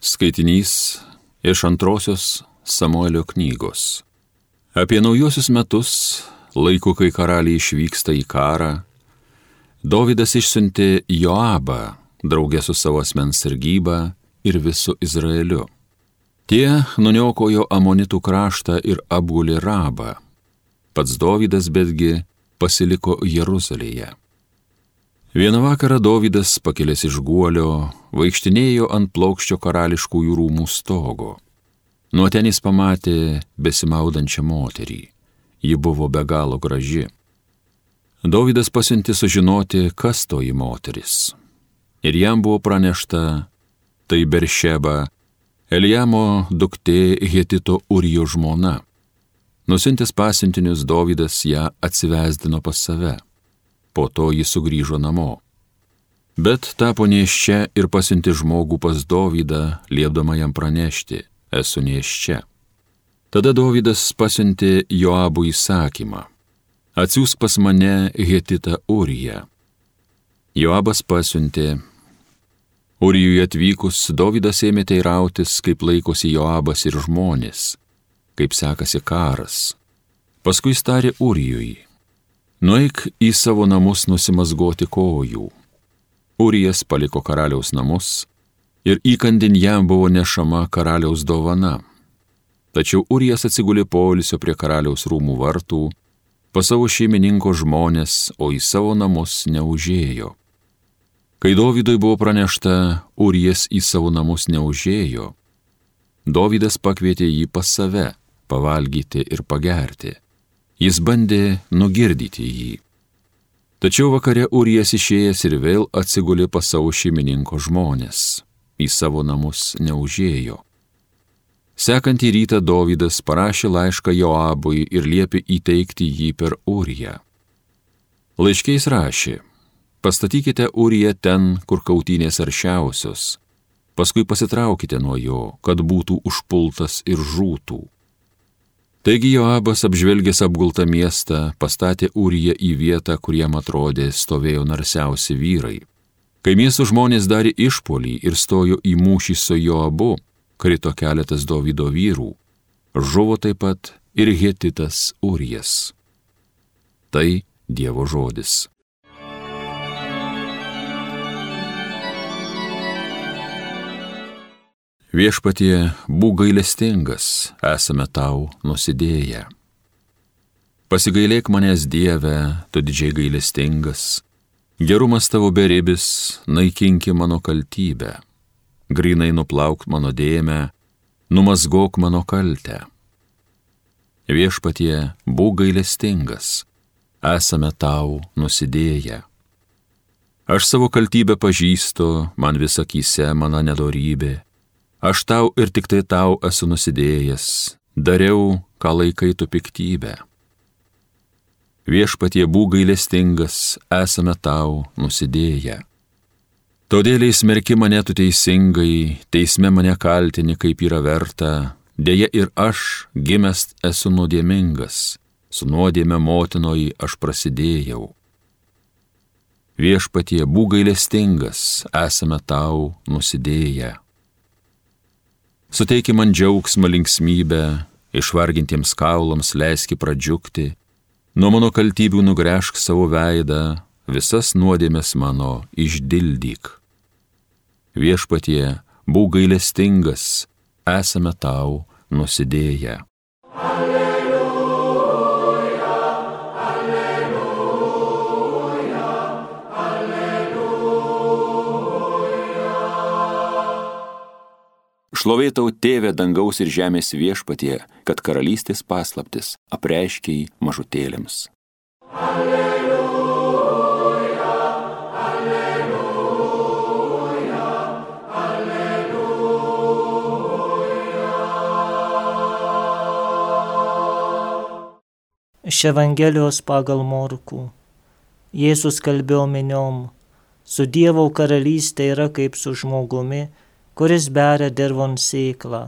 Skaitinys iš antrosios Samuelio knygos. Apie naujosius metus, laiku, kai karaliai išvyksta į karą, Dovydas išsiuntė Joabą draugę su savo asmens sargyba ir visu Izraeliu. Tie nuniokojo Amonitų kraštą ir apgulė Rabą. Pats Dovydas betgi pasiliko Jeruzalėje. Vieną vakarą Dovydas, pakilęs iš guolio, vaikštinėjo ant plokščio karališkųjų rūmų stogo. Nuo ten jis pamatė besimaudančią moterį. Ji buvo be galo graži. Dovydas pasiunti sužinoti, kas toji moteris. Ir jam buvo pranešta, tai Beršeba, Eliamo duktė Hetito Urijo žmona. Nusintęs pasiuntinius Dovydas ją atsivesdino pas save po to jis sugrįžo namo. Bet tapo neščia ir pasiunti žmogų pas Dovydą, liepdama jam pranešti, esu neščia. Tada Dovydas pasiuntė Joabų įsakymą. Atsiūs pas mane Hetitą Uriją. Joabas pasiuntė. Urijui atvykus, Dovydas ėmė teirautis, kaip laikosi Joabas ir žmonės, kaip sekasi karas. Paskui starė Urijui Nueik į savo namus nusimazgoti kojų. Urijas paliko karaliaus namus ir įkandin jam buvo nešama karaliaus dovana. Tačiau Urijas atsigulė polisio prie karaliaus rūmų vartų, pas savo šeimininko žmonės, o į savo namus neužėjo. Kai Dovydui buvo pranešta, Urijas į savo namus neužėjo, Dovydas pakvietė jį pas save pavalgyti ir pagerti. Jis bandė nugirdyti jį. Tačiau vakare Urijas išėjęs ir vėl atsigulė pas savo šeimininko žmonės. Į savo namus neužėjo. Sekantį rytą Dovydas parašė laišką Joabui ir liepė įteikti jį per Uriją. Laiškiais rašė, pastatykite Uriją ten, kur kautynės aršiausios, paskui pasitraukite nuo jo, kad būtų užpultas ir žūtų. Taigi Joabas apžvelgęs apgultą miestą pastatė Uriją į vietą, kur jam atrodė stovėjo narsiausi vyrai. Kai miesto žmonės darė išpolį ir stojo į mūšį su Joabu, krito keletas Dovido vyrų, žuvo taip pat ir Hetitas Urijas. Tai Dievo žodis. Viešpatie, būk gailestingas, esame tau nusidėję. Pasigailėk manęs Dieve, tu didžiai gailestingas, gerumas tavo beribis, naikinki mano kaltybę, grinai nuplauk mano dėmę, numazgok mano kaltę. Viešpatie, būk gailestingas, esame tau nusidėję. Aš savo kaltybę pažįstu, man visakyse mano nedorybė Aš tau ir tik tai tau esu nusidėjęs, dariau, ką laikai tu piktybę. Viešpatie būk gailestingas, esame tau nusidėję. Todėl įsmerki mane tu teisingai, teisme mane kaltini, kaip yra verta, dėja ir aš, gimęs, esu nuodėmingas, su nuodėme motinoji aš prasidėjau. Viešpatie būk gailestingas, esame tau nusidėję. Suteiki man džiaugsmą linksmybę, išvargintiems kaulams leiski pradžiukti, nuo mano kaltybių nugręžk savo veidą, visas nuodėmės mano išdildyk. Viešpatie, būk gailestingas, esame tau nusidėję. Šlovėtau tėvę dangaus ir žemės viešpatie, kad karalystės paslaptis apreiškiai mažutėlėms. Alleluja, alleluja, alleluja. Iš Evangelijos pagal Morkų. Jėzus kalbėjo miniom, su Dievo karalystė yra kaip su žmogumi, kuris beria dirvon sėklą,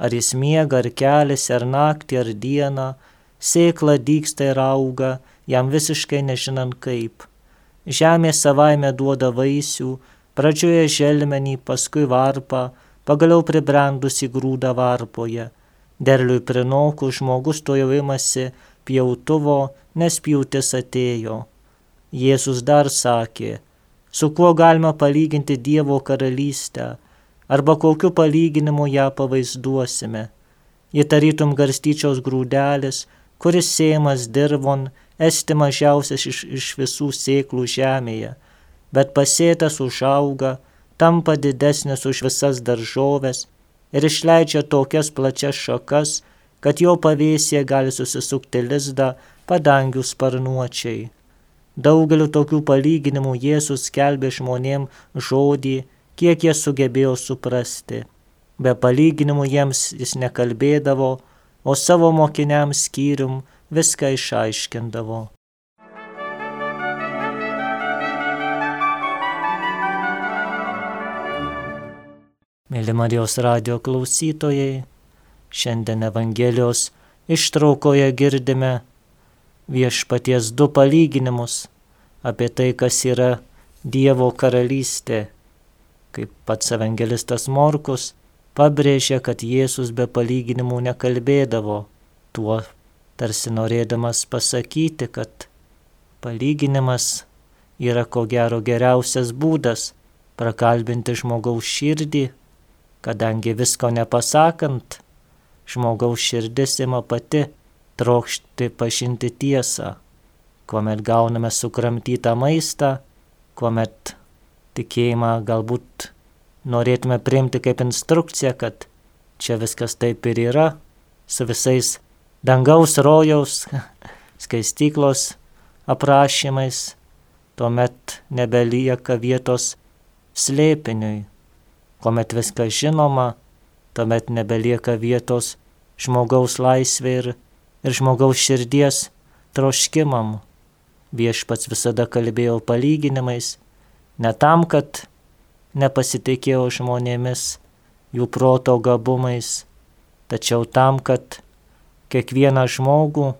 ar jis miega, ar keliasi, ar naktį, ar dieną, sėkla dyksta ir auga, jam visiškai nežinant kaip. Žemė savaime duoda vaisių, pradžioje želmenį, paskui varpą, pagaliau pribrendusi grūdą varpoje. Derliui prinokų žmogus to jau imasi pjautuvo, nes pjūtis atėjo. Jėzus dar sakė, su kuo galima palyginti Dievo karalystę, arba kokiu palyginimu ją pavaizduosime. Ji tarytum garstyčios grūdelis, kuris sėmas dirvon, esti mažiausias iš, iš visų sėklų žemėje, bet pasėtas užauga, tampa didesnis už visas daržovės ir išleidžia tokias plačias šakas, kad jo pavėsėje gali susisukti lizdą padangių sparnuočiai. Daugeliu tokių palyginimų Jėzus skelbė žmonėm žodį, kiek jie sugebėjo suprasti. Be palyginimų jiems jis nekalbėdavo, o savo mokiniams skyrium viską išaiškindavo. Mėly Marijos radio klausytojai, šiandien Evangelijos ištraukoje girdime viešpaties du palyginimus apie tai, kas yra Dievo karalystė. Kaip pats evangelistas Morkus pabrėžė, kad Jėzus be palyginimų nekalbėdavo, tuo tarsi norėdamas pasakyti, kad palyginimas yra ko gero geriausias būdas prakalbinti žmogaus širdį kadangi visko nepasakant, žmogaus širdis ima pati trokšti pažinti tiesą, kuomet gauname sukramtytą maistą, kuomet tikėjimą galbūt norėtume priimti kaip instrukciją, kad čia viskas taip ir yra, su visais dangaus rojaus, skaistyklos aprašymais, tuomet nebelieka vietos slėpiniui, kuomet viskas žinoma, tuomet nebelieka vietos žmogaus laisvė ir, ir žmogaus širdies troškimam. Viešpats visada kalbėjo palyginimais, ne tam, kad nepasitikėjo žmonėmis, jų proto gabumais, tačiau tam, kad kiekvieną žmogų,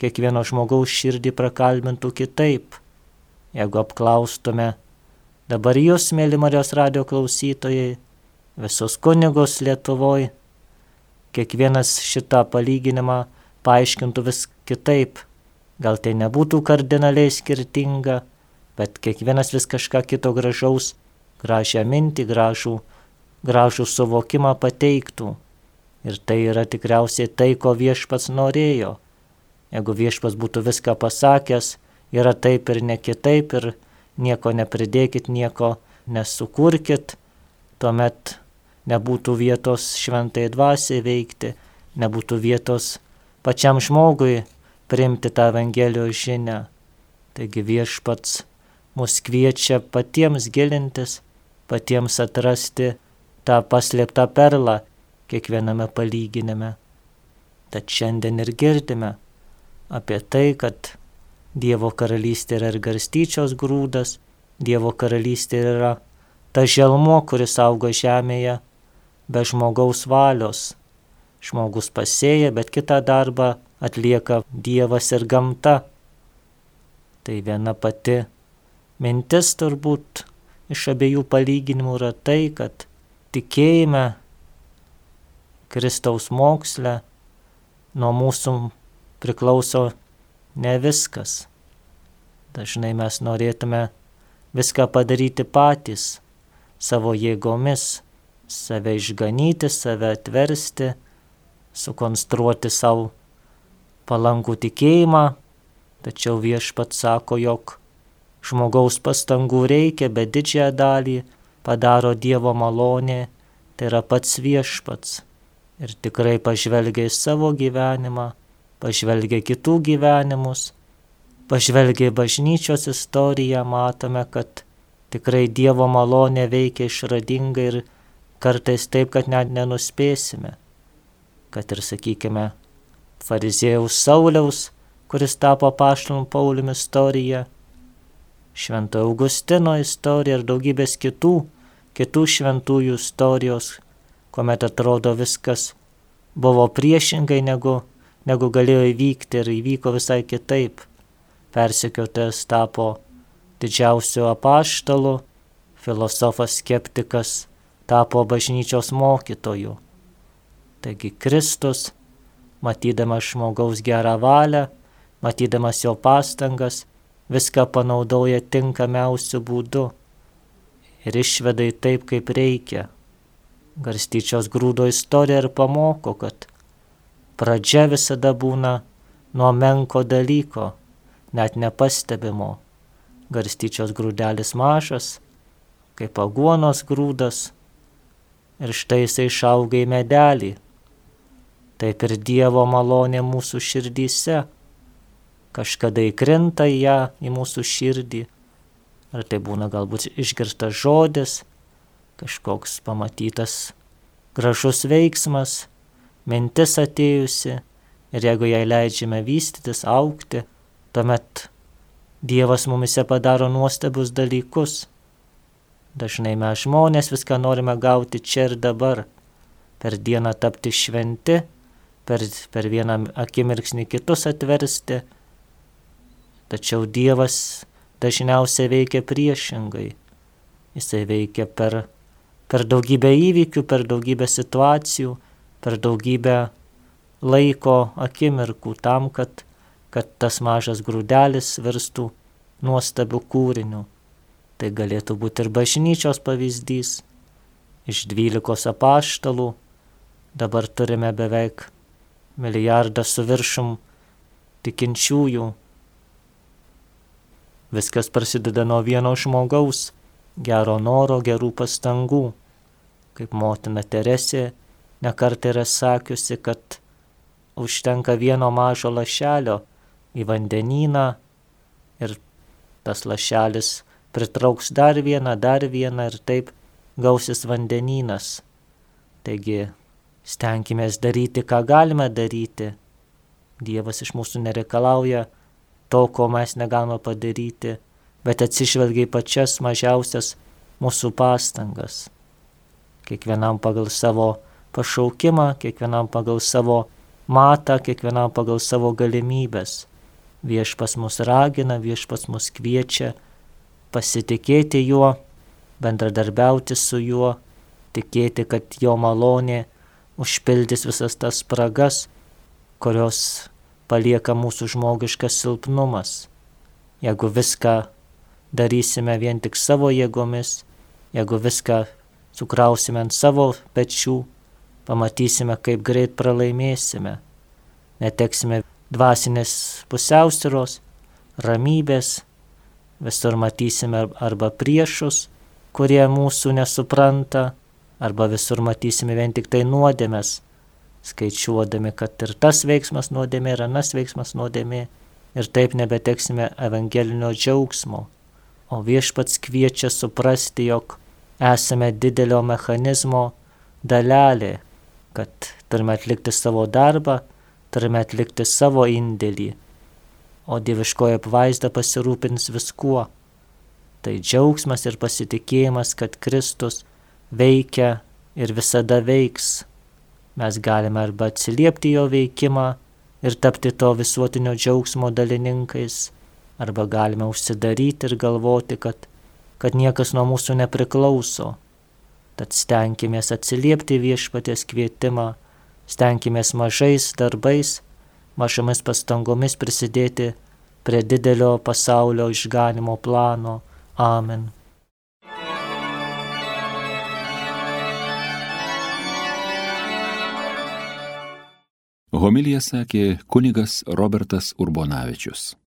kiekvieno žmogaus širdį prakalbintų kitaip. Jeigu apklaustume Dabar jūs, mėly Marijos radio klausytojai, visus kunigus Lietuvoje, kiekvienas šitą palyginimą paaiškintų vis kitaip. Gal tai nebūtų kardinaliai skirtinga, bet kiekvienas vis kažką kito gražaus, gražią mintį, gražų, gražų suvokimą pateiktų. Ir tai yra tikriausiai tai, ko viešpats norėjo. Jeigu viešpats būtų viską pasakęs, yra taip ir ne kitaip ir nieko nepridėkit, nieko nesukurkit, tuomet nebūtų vietos šventai dvasiai veikti, nebūtų vietos pačiam žmogui priimti tą Evangelijos žinę. Taigi viešpats mus kviečia patiems gilintis, patiems atrasti tą paslėptą perlą kiekviename palyginime. Tad šiandien ir girdime apie tai, kad Dievo karalystė yra ir garstyčios grūdas, Dievo karalystė yra ta želmo, kuris auga žemėje be žmogaus valios. Žmogus pasėja, bet kitą darbą atlieka Dievas ir gamta. Tai viena pati mintis turbūt iš abiejų palyginimų yra tai, kad tikėjime Kristaus moksle nuo mūsų priklauso ne viskas. Dažnai mes norėtume viską padaryti patys, savo jėgomis, save išganyti, save atversti, sukonstruoti savo palankų tikėjimą, tačiau viešpat sako, jog žmogaus pastangų reikia, bet didžiąją dalį padaro Dievo malonė, tai yra pats viešpats. Ir tikrai pažvelgia į savo gyvenimą, pažvelgia kitų gyvenimus, pažvelgia bažnyčios istoriją, matome, kad tikrai Dievo malonė veikia išradingai ir kartais taip, kad net nenuspėsime. Kad ir, sakykime, farizėjaus Sauliaus, kuris tapo paštalum Pauliumi istorija, Švento Augustino istorija ir daugybės kitų, kitų šventųjų istorijos, kuomet atrodo viskas buvo priešingai negu negu galėjo įvykti ir įvyko visai kitaip. Persekiotas tapo didžiausiu apaštalu, filosofas skeptikas tapo bažnyčios mokytoju. Taigi Kristus, matydamas žmogaus gerą valią, matydamas jo pastangas, viską panaudoja tinkamiausių būdų ir išveda į taip, kaip reikia. Garstyčios grūdo istorija ir pamoko, kad pradžia visada būna nuo menko dalyko, net nepastebimo. Garstyčios grūdelis mažas, kaip aguonos grūdas, ir štai jisai išauga į medelį. Taip ir Dievo malonė mūsų širdyse kažkada įkrinta į ją, į mūsų širdį. Ar tai būna galbūt išgirstas žodis, kažkoks pamatytas gražus veiksmas, mintis atėjusi ir jeigu jai leidžiame vystytis, aukti, tuomet Dievas mumise padaro nuostabius dalykus. Dažnai mes žmonės viską norime gauti čia ir dabar, per dieną tapti šventi, per, per vieną akimirksnį kitus atversti, Tačiau Dievas dažniausiai veikia priešingai. Jisai veikia per, per daugybę įvykių, per daugybę situacijų, per daugybę laiko akimirkų tam, kad, kad tas mažas grūdelis virstų nuostabių kūrinių. Tai galėtų būti ir bažnyčios pavyzdys. Iš dvylikos apaštalų dabar turime beveik milijardą su viršum tikinčiųjų Viskas prasideda nuo vieno žmogaus, gero noro, gerų pastangų. Kaip motina Teresė nekart yra sakiusi, kad užtenka vieno mažo lašelio į vandenyną ir tas lašelis pritrauks dar vieną, dar vieną ir taip gausis vandenynas. Taigi stenkime daryti, ką galime daryti. Dievas iš mūsų nereikalauja to, ko mes negalime padaryti, bet atsižvelgia į pačias mažiausias mūsų pastangas. Kiekvienam pagal savo pašaukimą, kiekvienam pagal savo matą, kiekvienam pagal savo galimybės. Viešpas mus ragina, viešpas mus kviečia pasitikėti juo, bendradarbiauti su juo, tikėti, kad jo malonė užpildys visas tas spragas, kurios palieka mūsų žmogiškas silpnumas. Jeigu viską darysime vien tik savo jėgomis, jeigu viską sukrausime ant savo pečių, pamatysime, kaip greit pralaimėsime. Neteksime dvasinės pusiausvyros, ramybės, visur matysime arba priešus, kurie mūsų nesupranta, arba visur matysime vien tik tai nuodėmės, skaičiuodami, kad ir tas veiksmas nuodėmė, ir anas veiksmas nuodėmė, ir taip nebeteksime evangelinio džiaugsmo. O viešpats kviečia suprasti, jog esame didelio mechanizmo dalelė, kad turime atlikti savo darbą, turime atlikti savo indėlį, o dieviškoji apvaizda pasirūpins viskuo. Tai džiaugsmas ir pasitikėjimas, kad Kristus veikia ir visada veiks Mes galime arba atsiliepti jo veikimą ir tapti to visuotinio džiaugsmo dalininkais, arba galime užsidaryti ir galvoti, kad, kad niekas nuo mūsų nepriklauso. Tad stenkimės atsiliepti viešpatės kvietimą, stenkimės mažais darbais, mažomis pastangomis prisidėti prie didelio pasaulio išganimo plano. Amen. Homilija sakė kunigas Robertas Urbonavičius.